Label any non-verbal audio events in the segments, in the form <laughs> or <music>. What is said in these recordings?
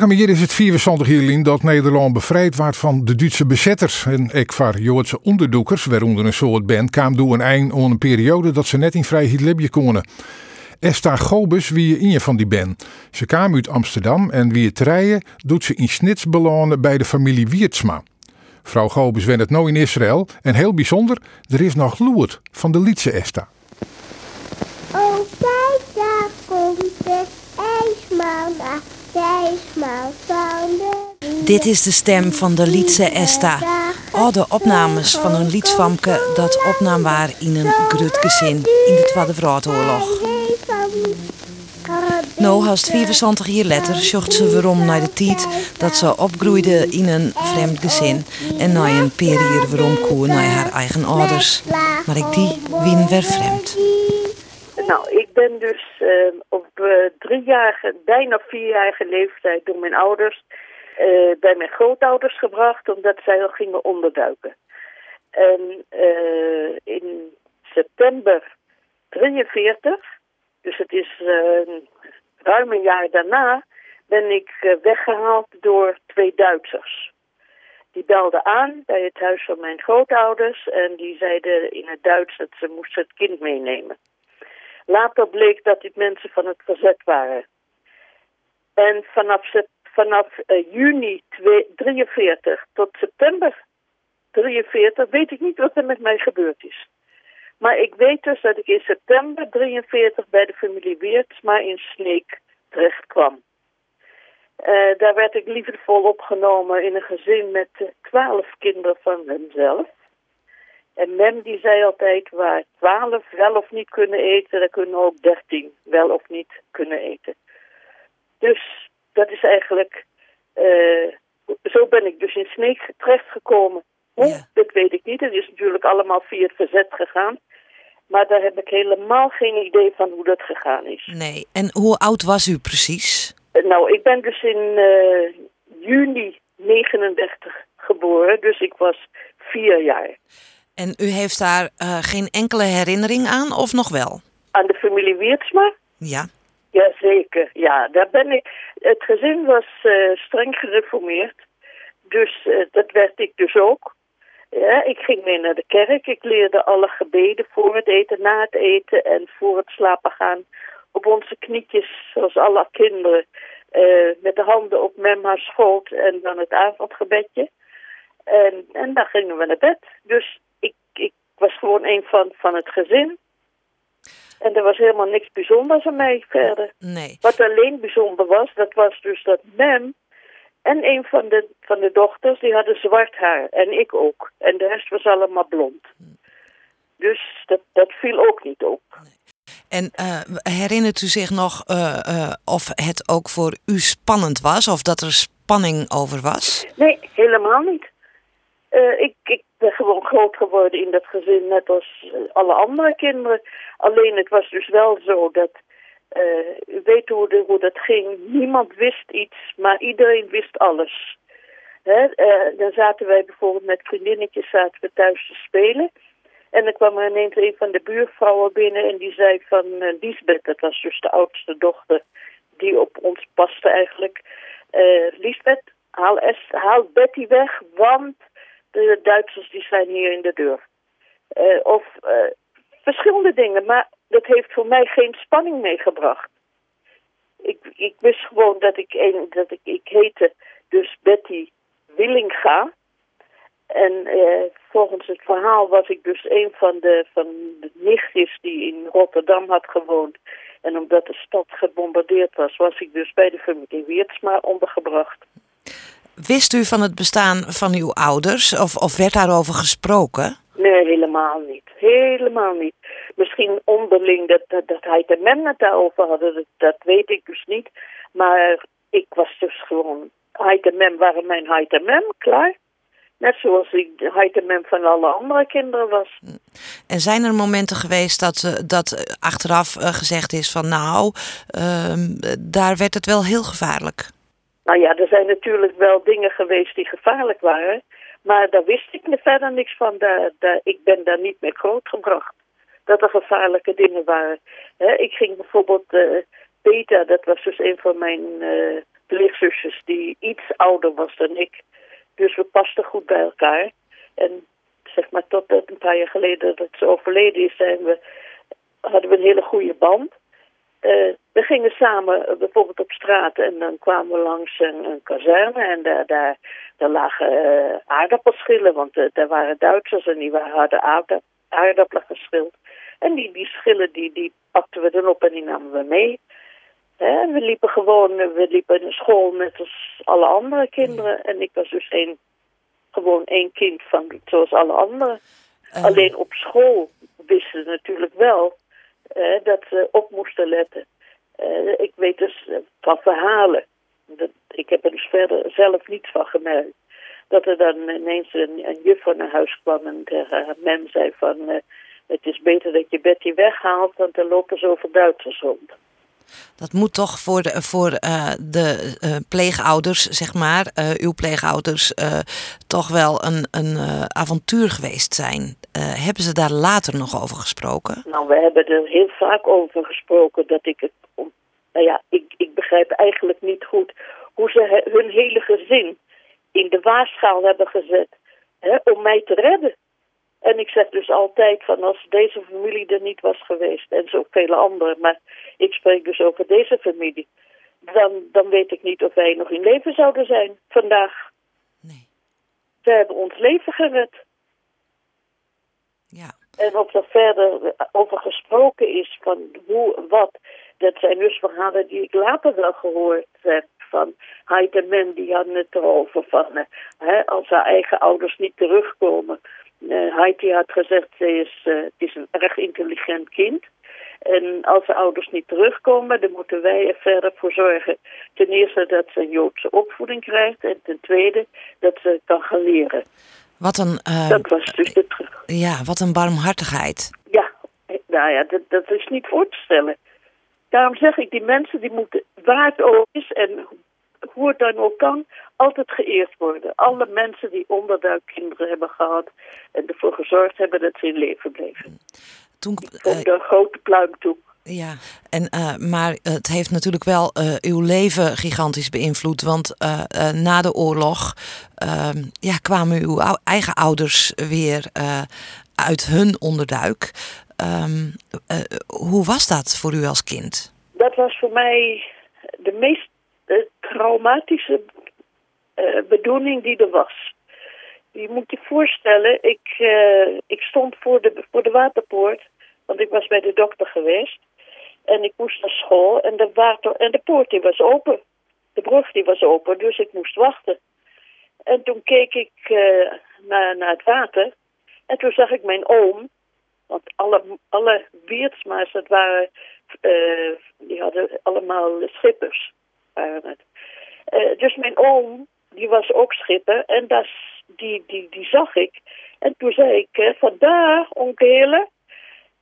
hier is het 24 juli dat Nederland bevrijd werd van de Duitse bezetters. En ik voor Joodse onderdoekers, waaronder een soort band, kwam door een eind aan een periode dat ze net in vrijheid Libië konden. Esther Gobus wie in je van die band. Ze kwam uit Amsterdam en wie het rijden doet ze in Snitsbelonen bij de familie Wiertsma. Vrouw Gobus went het nou in Israël en heel bijzonder, er is nog Loert van de Lietse Esther. Oh, kijk, daar komt de ijsmama. Dit is de stem van de Lietse Esta. Al de opnames van een lietsvamke dat opnam waar in een grutgezin in de Tweede Wereldoorlog. Nou, haast 74 jaar later zocht ze waarom naar de tijd dat ze opgroeide in een vreemd gezin en na een periode waarom koe naar haar eigen ouders. Maar ik die wien weer vreemd. Nou, ik ben dus uh, op uh, driejarige, bijna vierjarige leeftijd door mijn ouders uh, bij mijn grootouders gebracht, omdat zij al gingen onderduiken. En in september 43, dus het is ruim een jaar daarna, ben ik weggehaald door twee Duitsers. Die belden aan bij het huis van mijn grootouders en die zeiden in het Duits dat ze moesten het kind meenemen. Later bleek dat dit mensen van het verzet waren. En vanaf, vanaf uh, juni 43 tot september 43 weet ik niet wat er met mij gebeurd is. Maar ik weet dus dat ik in september 43 bij de familie Weertsma in Sneek terecht kwam. Uh, daar werd ik liefdevol opgenomen in een gezin met twaalf kinderen van hemzelf. En Mem die zei altijd, waar twaalf wel of niet kunnen eten, dan kunnen ook dertien wel of niet kunnen eten. Dus dat is eigenlijk, uh, zo ben ik dus in Sneek terechtgekomen. Hoe, dat weet ik niet. Het is natuurlijk allemaal via het verzet gegaan. Maar daar heb ik helemaal geen idee van hoe dat gegaan is. Nee, en hoe oud was u precies? Nou, ik ben dus in uh, juni 39 geboren, dus ik was vier jaar. En u heeft daar uh, geen enkele herinnering aan, of nog wel? Aan de familie Wiertsma? Ja. Jazeker, ja. Daar ben ik. Het gezin was uh, streng gereformeerd. Dus uh, dat werd ik dus ook. Ja, ik ging mee naar de kerk. Ik leerde alle gebeden voor het eten, na het eten en voor het slapen gaan. Op onze knietjes, zoals alle kinderen. met de handen op memma's schoot en dan het avondgebedje. En, en dan gingen we naar bed. Dus was gewoon een van, van het gezin. En er was helemaal niks bijzonders aan mij verder. Nee. Wat alleen bijzonder was, dat was dus dat Mem en een van de, van de dochters, die hadden zwart haar. En ik ook. En de rest was allemaal blond. Dus dat, dat viel ook niet op. Nee. En uh, herinnert u zich nog uh, uh, of het ook voor u spannend was? Of dat er spanning over was? Nee, helemaal niet. Ik, ik ben gewoon groot geworden in dat gezin, net als eh, alle andere kinderen. Alleen het was dus wel zo dat, uh, u weet hoe, hoe dat ging, niemand wist iets, maar iedereen wist alles. Hè? Uh, dan zaten wij bijvoorbeeld met vriendinnetjes zaten we thuis te spelen. En dan kwam er ineens een van de buurvrouwen binnen en die zei van uh, Lisbeth, dat was dus de oudste dochter die op ons paste eigenlijk. Uh, Lisbeth, haal, haal Betty weg, want de Duitsers die zijn hier in de deur. Uh, of uh, verschillende dingen, maar dat heeft voor mij geen spanning meegebracht. Ik, ik wist gewoon dat ik, een, dat ik, ik heette dus Betty Willinga. En uh, volgens het verhaal was ik dus een van de, van de nichtjes die in Rotterdam had gewoond. En omdat de stad gebombardeerd was, was ik dus bij de familie Weertsma ondergebracht. Wist u van het bestaan van uw ouders of, of werd daarover gesproken? Nee, helemaal niet. Helemaal niet. Misschien onderling dat, dat, dat hij de men het daarover hadden, dat, dat, weet ik dus niet. Maar ik was dus gewoon... Hij de mem waren mijn hij de mem, klaar. Net zoals ik de mem van alle andere kinderen was. En zijn er momenten geweest dat, eh, dat achteraf eh, gezegd is van nou, uh, daar werd het wel heel gevaarlijk? Nou ja, er zijn natuurlijk wel dingen geweest die gevaarlijk waren. Maar daar wist ik verder niks van. Daar, daar, ik ben daar niet mee grootgebracht. Dat er gevaarlijke dingen waren. ik ging bijvoorbeeld... Uh, Peter, dat was dus een van mijn uh, die iets ouder was dan ik. Dus we pasten goed bij elkaar. En zeg maar tot een paar jaar geleden dat ze overleden is, zijn we, hadden we een hele goede band. Uh, we gingen samen uh, bijvoorbeeld op straat en dan kwamen we langs een, een kazerne en daar, daar, daar lagen uh, aardappelschillen, want daar waren Duitsers en die waren, hadden aardappelen geschild. En die, die schillen die, die pakten we dan op en die namen we mee. Hè, we liepen gewoon, we liepen in school net als alle andere kinderen. En ik was dus één, gewoon één kind van zoals alle anderen. Alleen op school wisten ze natuurlijk wel dat ze op moesten letten. Uh, ik weet dus van verhalen, dat, ik heb er dus verder zelf niets van gemerkt, dat er dan ineens een, een juffrouw naar huis kwam en tegen haar mem zei van... Het is beter dat je Betty weghaalt, want er lopen zoveel Duitsers rond. Dat moet toch voor de, voor, uh, de uh, pleegouders, zeg maar, uh, uw pleegouders, toch wel een, een avontuur geweest zijn. hebben ze daar later nog over gesproken? Nou, we hebben er heel vaak over gesproken dat ik het. Nou ja, ik, ik begrijp eigenlijk niet goed hoe ze hun hele gezin in de waarschaal hebben gezet hè, om mij te redden. En ik zeg dus altijd van als deze familie er niet was geweest en zo vele anderen, maar ik spreek dus over deze familie, dan, dan weet ik niet of wij nog in leven zouden zijn vandaag. Nee. Ze hebben ons leven gered. Ja. En of er verder over gesproken is van hoe, wat, dat zijn dus verhalen die ik later wel gehoord heb van Heid en Men, die hadden het erover van hè, als haar eigen ouders niet terugkomen, uh, Heidi had gezegd, ze is, uh, het is een erg intelligent kind. En als de ouders niet terugkomen, dan moeten wij er verder voor zorgen. Ten eerste dat ze een Joodse opvoeding krijgt. En ten tweede dat ze kan gaan leren. Wat een, uh, dat was dus de terug. Ja, wat een barmhartigheid. Ja, nou ja, dat, dat is niet voor te stellen. Daarom zeg ik, die mensen die moeten, waar het ook is en hoe het dan ook kan, altijd geëerd worden. Alle mensen die onderduikkinderen hebben gehad en ervoor gezorgd hebben dat ze in leven bleven. Toen, uh, Op de grote pluim toe. Ja, en, uh, maar het heeft natuurlijk wel uh, uw leven gigantisch beïnvloed. Want na de oorlog ehm, ja, kwamen uw eigen ouders weer uit hun onderduik. Um, hoe was dat voor u als kind? Dat was voor mij de meest traumatische uh, bedoeling die er was. Je moet je voorstellen, ik, uh, ik stond voor de, voor de waterpoort, want ik was bij de dokter geweest. En ik moest naar school en de, water, en de poort die was open. De brug die was open, dus ik moest wachten. En toen keek ik uh, naar, naar het water. En toen zag ik mijn oom. Want alle, alle Wiertsma's, dat waren, die hadden allemaal schippers. Uh, dus mijn oom, die was ook schipper en dat, die, die, die zag ik. En toen zei ik, uh, vandaar, onkelen.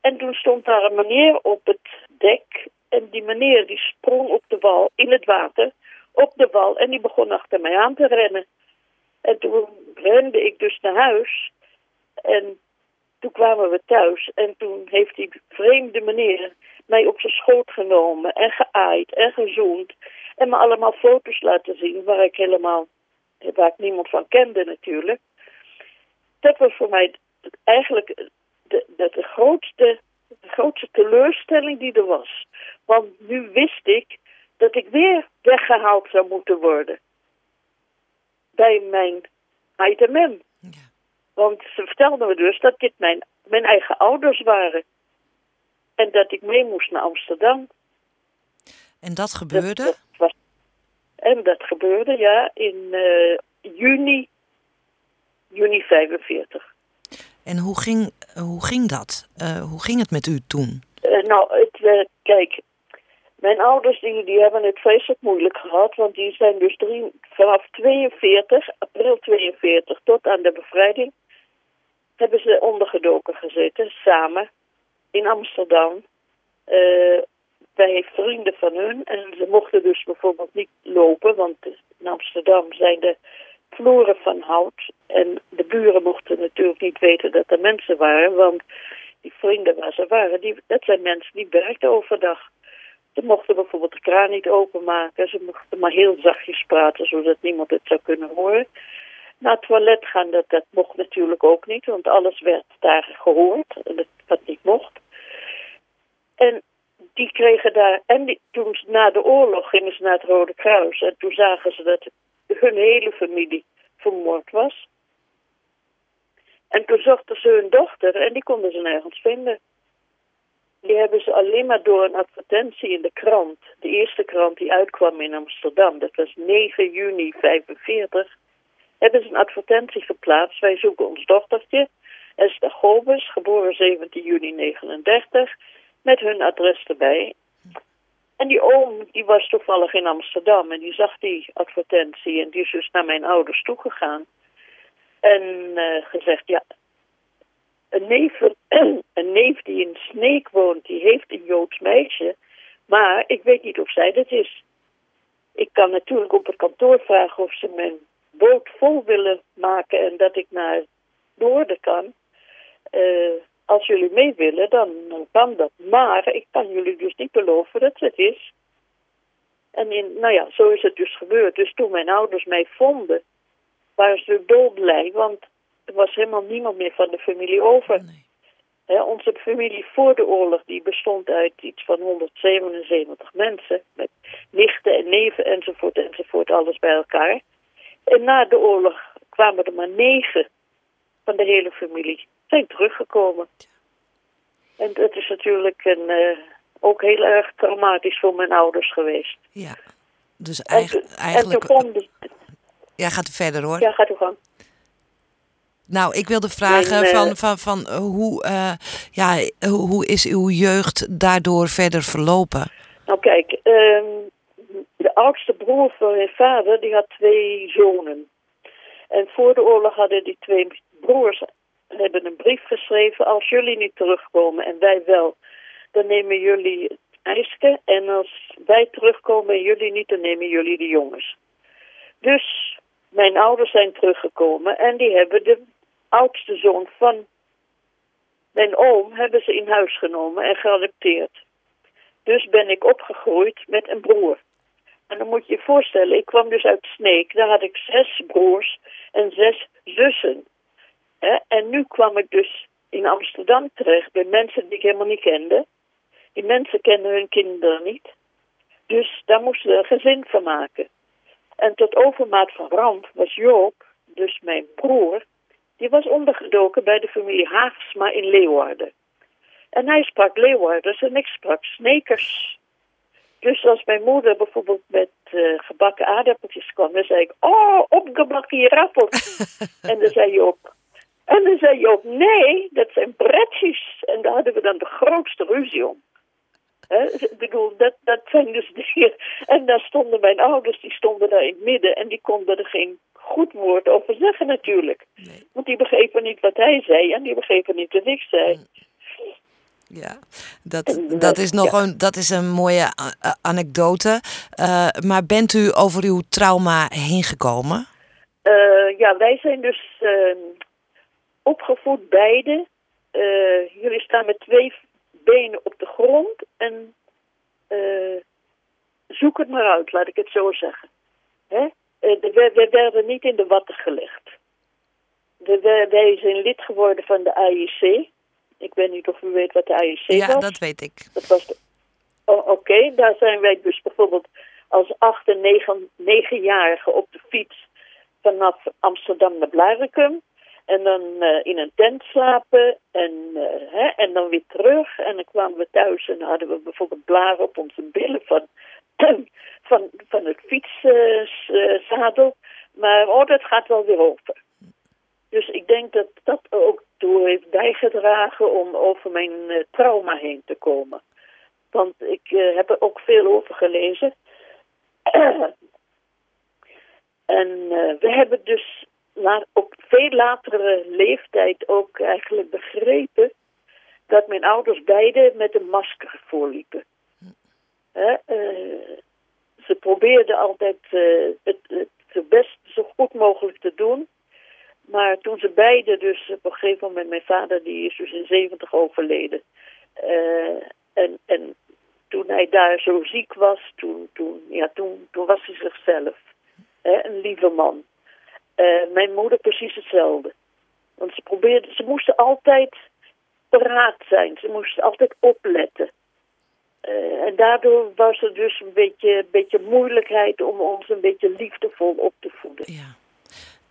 En toen stond daar een meneer op het dek. En die meneer die sprong op de wal, in het water, op de wal. En die begon achter mij aan te rennen. En toen rende ik dus naar huis. En toen kwamen we thuis. En toen heeft die vreemde meneer mij op zijn schoot genomen. En geaaid en gezoend. En me allemaal foto's laten zien waar ik helemaal, waar ik niemand van kende natuurlijk. Dat was voor mij eigenlijk de, de, grootste, de grootste teleurstelling die er was. Want nu wist ik dat ik weer weggehaald zou moeten worden. Bij mijn item. Want ze vertelden me dus dat dit mijn, mijn eigen ouders waren. En dat ik mee moest naar Amsterdam. En dat gebeurde? Dat, was, en dat gebeurde, ja, in uh, juni, juni 45. En hoe ging, hoe ging dat? Uh, hoe ging het met u toen? Uh, nou, het, kijk, mijn ouders die, die hebben het vreselijk moeilijk gehad. Want die zijn dus drie, vanaf 42, april 42 tot aan de bevrijding... hebben ze ondergedoken gezeten, samen, in Amsterdam bij vrienden van hun. En ze mochten dus bijvoorbeeld niet lopen, want in Amsterdam zijn de vloeren van hout. En de buren mochten natuurlijk niet weten dat er mensen waren, want die vrienden waar ze waren, die, dat zijn mensen die werkten overdag. Ze mochten bijvoorbeeld de kraan niet openmaken. Ze mochten maar heel zachtjes praten, zodat niemand het zou kunnen horen. Naar het toilet gaan, dat, dat mocht natuurlijk ook niet, want alles werd daar gehoord. Wat niet mocht. En die kregen daar, en die, toen na de oorlog gingen ze naar het Rode Kruis. En toen zagen ze dat hun hele familie vermoord was. En toen zochten ze hun dochter en die konden ze nergens vinden. Die hebben ze alleen maar door een advertentie in de krant, de eerste krant die uitkwam in Amsterdam, dat was 9 juni 45, hebben ze een advertentie geplaatst. Wij zoeken ons dochtertje, Esther Gobes, geboren 17 juni 39, met hun adres erbij. En die oom, die was toevallig in Amsterdam en die zag die advertentie en die is dus naar mijn ouders toegegaan. En uh, gezegd, ja, een neef, <clears throat> een die in Sneek woont, die heeft een Joods meisje, maar ik weet niet of zij dat is. Ik kan natuurlijk op het kantoor vragen of ze mijn boot vol willen maken en dat ik naar Noorden kan. Uh, als jullie mee willen, dan, kan dat. Maar ik kan jullie dus niet beloven dat het is. En in, nou ja, zo is het dus gebeurd. Dus toen mijn ouders mij vonden, waren ze doodblij, want er was helemaal niemand meer van de familie over. Nee. onze familie voor de oorlog die bestond uit iets van 177 mensen, met nichten en neven enzovoort enzovoort, alles bij elkaar. En na de oorlog kwamen er maar negen van de hele familie zijn teruggekomen. En dat is natuurlijk een, uh, ook heel erg traumatisch voor mijn ouders geweest. Ja, dus eigenlijk... En, eigenlijk... En toen de... Ja, gaat u verder hoor. Ja, gaat u gang. Nou, ik wilde vragen uh, van, van, van hoe, uh, ja, hoe is uw jeugd daardoor verder verlopen? Nou kijk, um, de oudste broer van mijn vader, die had twee zonen. En voor de oorlog hadden die twee broers hebben een brief geschreven. Als jullie niet terugkomen en wij wel, dan nemen jullie het meisje. En als wij terugkomen en jullie niet, dan nemen jullie de jongens. Dus mijn ouders zijn teruggekomen en die hebben de oudste zoon van mijn oom hebben ze in huis genomen en geadopteerd. Dus ben ik opgegroeid met een broer. En dan moet je je voorstellen, ik kwam dus uit Sneek. Daar had ik zes broers en zes zussen. En nu kwam ik dus in Amsterdam terecht bij mensen die ik helemaal niet kende. Die mensen kenden hun kinderen niet. Dus daar moesten we een gezin van maken. En tot overmaat van ramp was Joop, dus mijn broer, die was ondergedoken bij de familie Haagsma in Leeuwarden. En hij sprak Leeuwarders en ik sprak Snekers. Dus als mijn moeder bijvoorbeeld met uh, gebakken aardappeltjes kwam, dan zei ik, oh, opgebakken appels. <laughs> en dan zei Joop, en dan zei Joop, nee, dat zijn pretjes. En daar hadden we dan de grootste ruzie om. ik bedoel, dat, dat zijn dus <laughs> dingen. En daar stonden mijn ouders, die stonden daar in het midden. En die konden er geen goed woord over zeggen natuurlijk. Want die begrepen niet wat hij zei en die begrepen niet wat ik zei. Mm. Ja, dat, dat, is nog een, dat is een mooie anekdote. Uh, maar bent u over uw trauma heen gekomen? Uh, ja, wij zijn dus ehm, opgevoed beide. Jullie staan met twee benen op de grond en zoek het maar uit, laat ik het zo zeggen. Hè? We, we, werden niet in de watten gelegd. We, wij zijn lid geworden van de AIC. Ik weet niet of u weet wat de AIC ja, was. Ja, dat weet ik. Dat was oh, Oké, okay. daar zijn wij dus bijvoorbeeld als acht en negen, negenjarigen op de fiets vanaf Amsterdam naar Blarikum. En dan uh, in een tent slapen en, uh, hè, en dan weer terug. En dan kwamen we thuis en hadden we bijvoorbeeld blaren op onze billen van, <clears throat> van, van het fietszadel. maar oh, dat gaat wel weer over. Dus ik denk dat dat ook heeft bijgedragen om over mijn uh, trauma heen te komen. Want ik heb er ook veel over gelezen. <clears throat> en we hebben dus op veel latere leeftijd ook eigenlijk begrepen dat mijn ouders beide met een masker voorliepen. Uh, ze probeerden altijd uh, het, het best zo goed mogelijk te doen. Maar toen ze beide dus op een gegeven moment, mijn vader die is dus in 70 overleden. Uh, en, en toen hij daar zo ziek was, toen, toen, ja, toen, toen was hij zichzelf. Hè, een lieve man. Uh, mijn moeder precies hetzelfde. Want ze probeerde, ze moesten altijd paraat zijn. Ze moesten altijd opletten. Uh, en daardoor was er dus een beetje, beetje moeilijkheid om ons een beetje liefdevol op te voeden. Ja.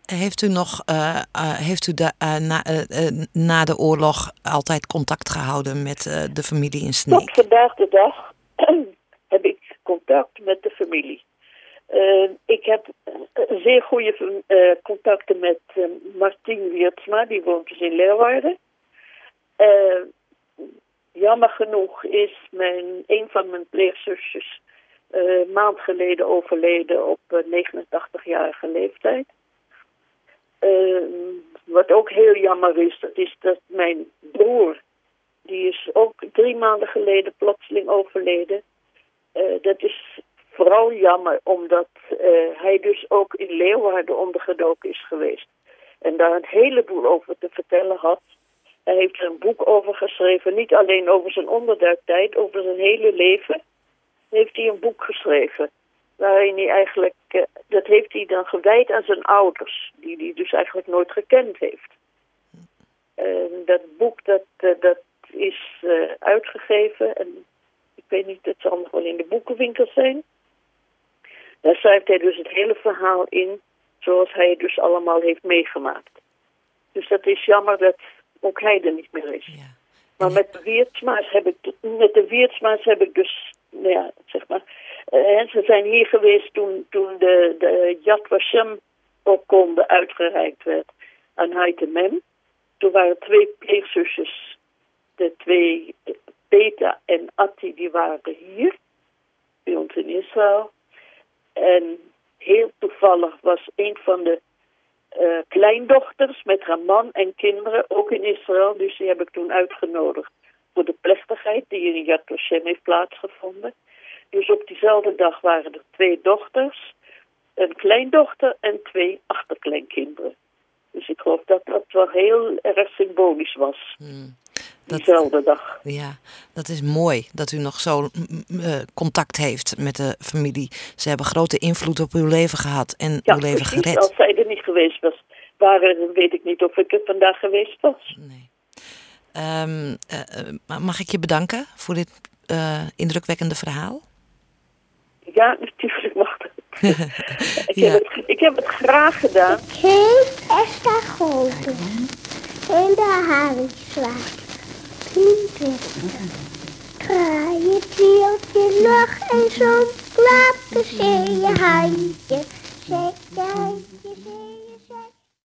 Heeft u nog, uh, uh, heeft u de, na, na, de oorlog altijd contact gehouden met de familie in Sneek? Tot vandaag de dag <clears throat> heb ik contact met de familie. ik heb zeer goede contacten met Martien Wiertsma, die woont dus in Leeuwarden. jammer genoeg is mijn, een van mijn pleegzusjes maand geleden overleden op 89-jarige leeftijd. Uh, wat ook heel jammer is, dat is dat mijn broer, die is ook drie maanden geleden plotseling overleden. Uh, dat is vooral jammer omdat uh, hij dus ook in Leeuwarden ondergedoken is geweest. En daar een heleboel over te vertellen had. Hij heeft er een boek over geschreven, niet alleen over zijn onderduiktijd, over zijn hele leven. Heeft hij een boek geschreven waarin hij eigenlijk, uh, dat heeft hij dan gewijd aan zijn ouders, die hij dus eigenlijk nooit gekend heeft. En dat boek dat, uh, dat is uh, uitgegeven en ik weet niet, het zal nog wel in de boekenwinkel zijn. Daar schrijft hij dus het hele verhaal in zoals hij het dus allemaal heeft meegemaakt. Dus dat is jammer dat ook hij er niet meer is. Ja. Maar met de Wiertsma's heb ik, met de Wiertsma's heb ik dus, nou ja, zeg maar, uh, ze zijn hier geweest toen, toen de, de Yad Vashem opkonde uitgereikt werd aan Haitemem. Toen waren twee pleegzusjes, de twee Beta en Atti, die waren hier, bij ons in Israël. En heel toevallig was een van de uh, kleindochters met haar man en kinderen ook in Israël. Dus die heb ik toen uitgenodigd voor de plechtigheid die in Yad Vashem heeft plaatsgevonden. Dus op diezelfde dag waren er twee dochters, een kleindochter en twee achterkleinkinderen. Dus ik geloof dat dat wel heel erg symbolisch was. Hmm. Dat, diezelfde dag. Ja, dat is mooi dat u nog zo uh, contact heeft met de familie. Ze hebben grote invloed op uw leven gehad en ja, uw leven precies. gered. Als zij er niet geweest was, waren, weet ik niet of ik er vandaag geweest was. Nee. Um, uh, mag ik je bedanken voor dit indrukwekkende verhaal? <laughs> Ja, natuurlijk mag dat. ik, ja. heb het, ik heb het graag gedaan. Ik heet Esther Golden. In de Haringslaat. Draai het wieltje nog en zo'n klappen in je handje. Zeg jij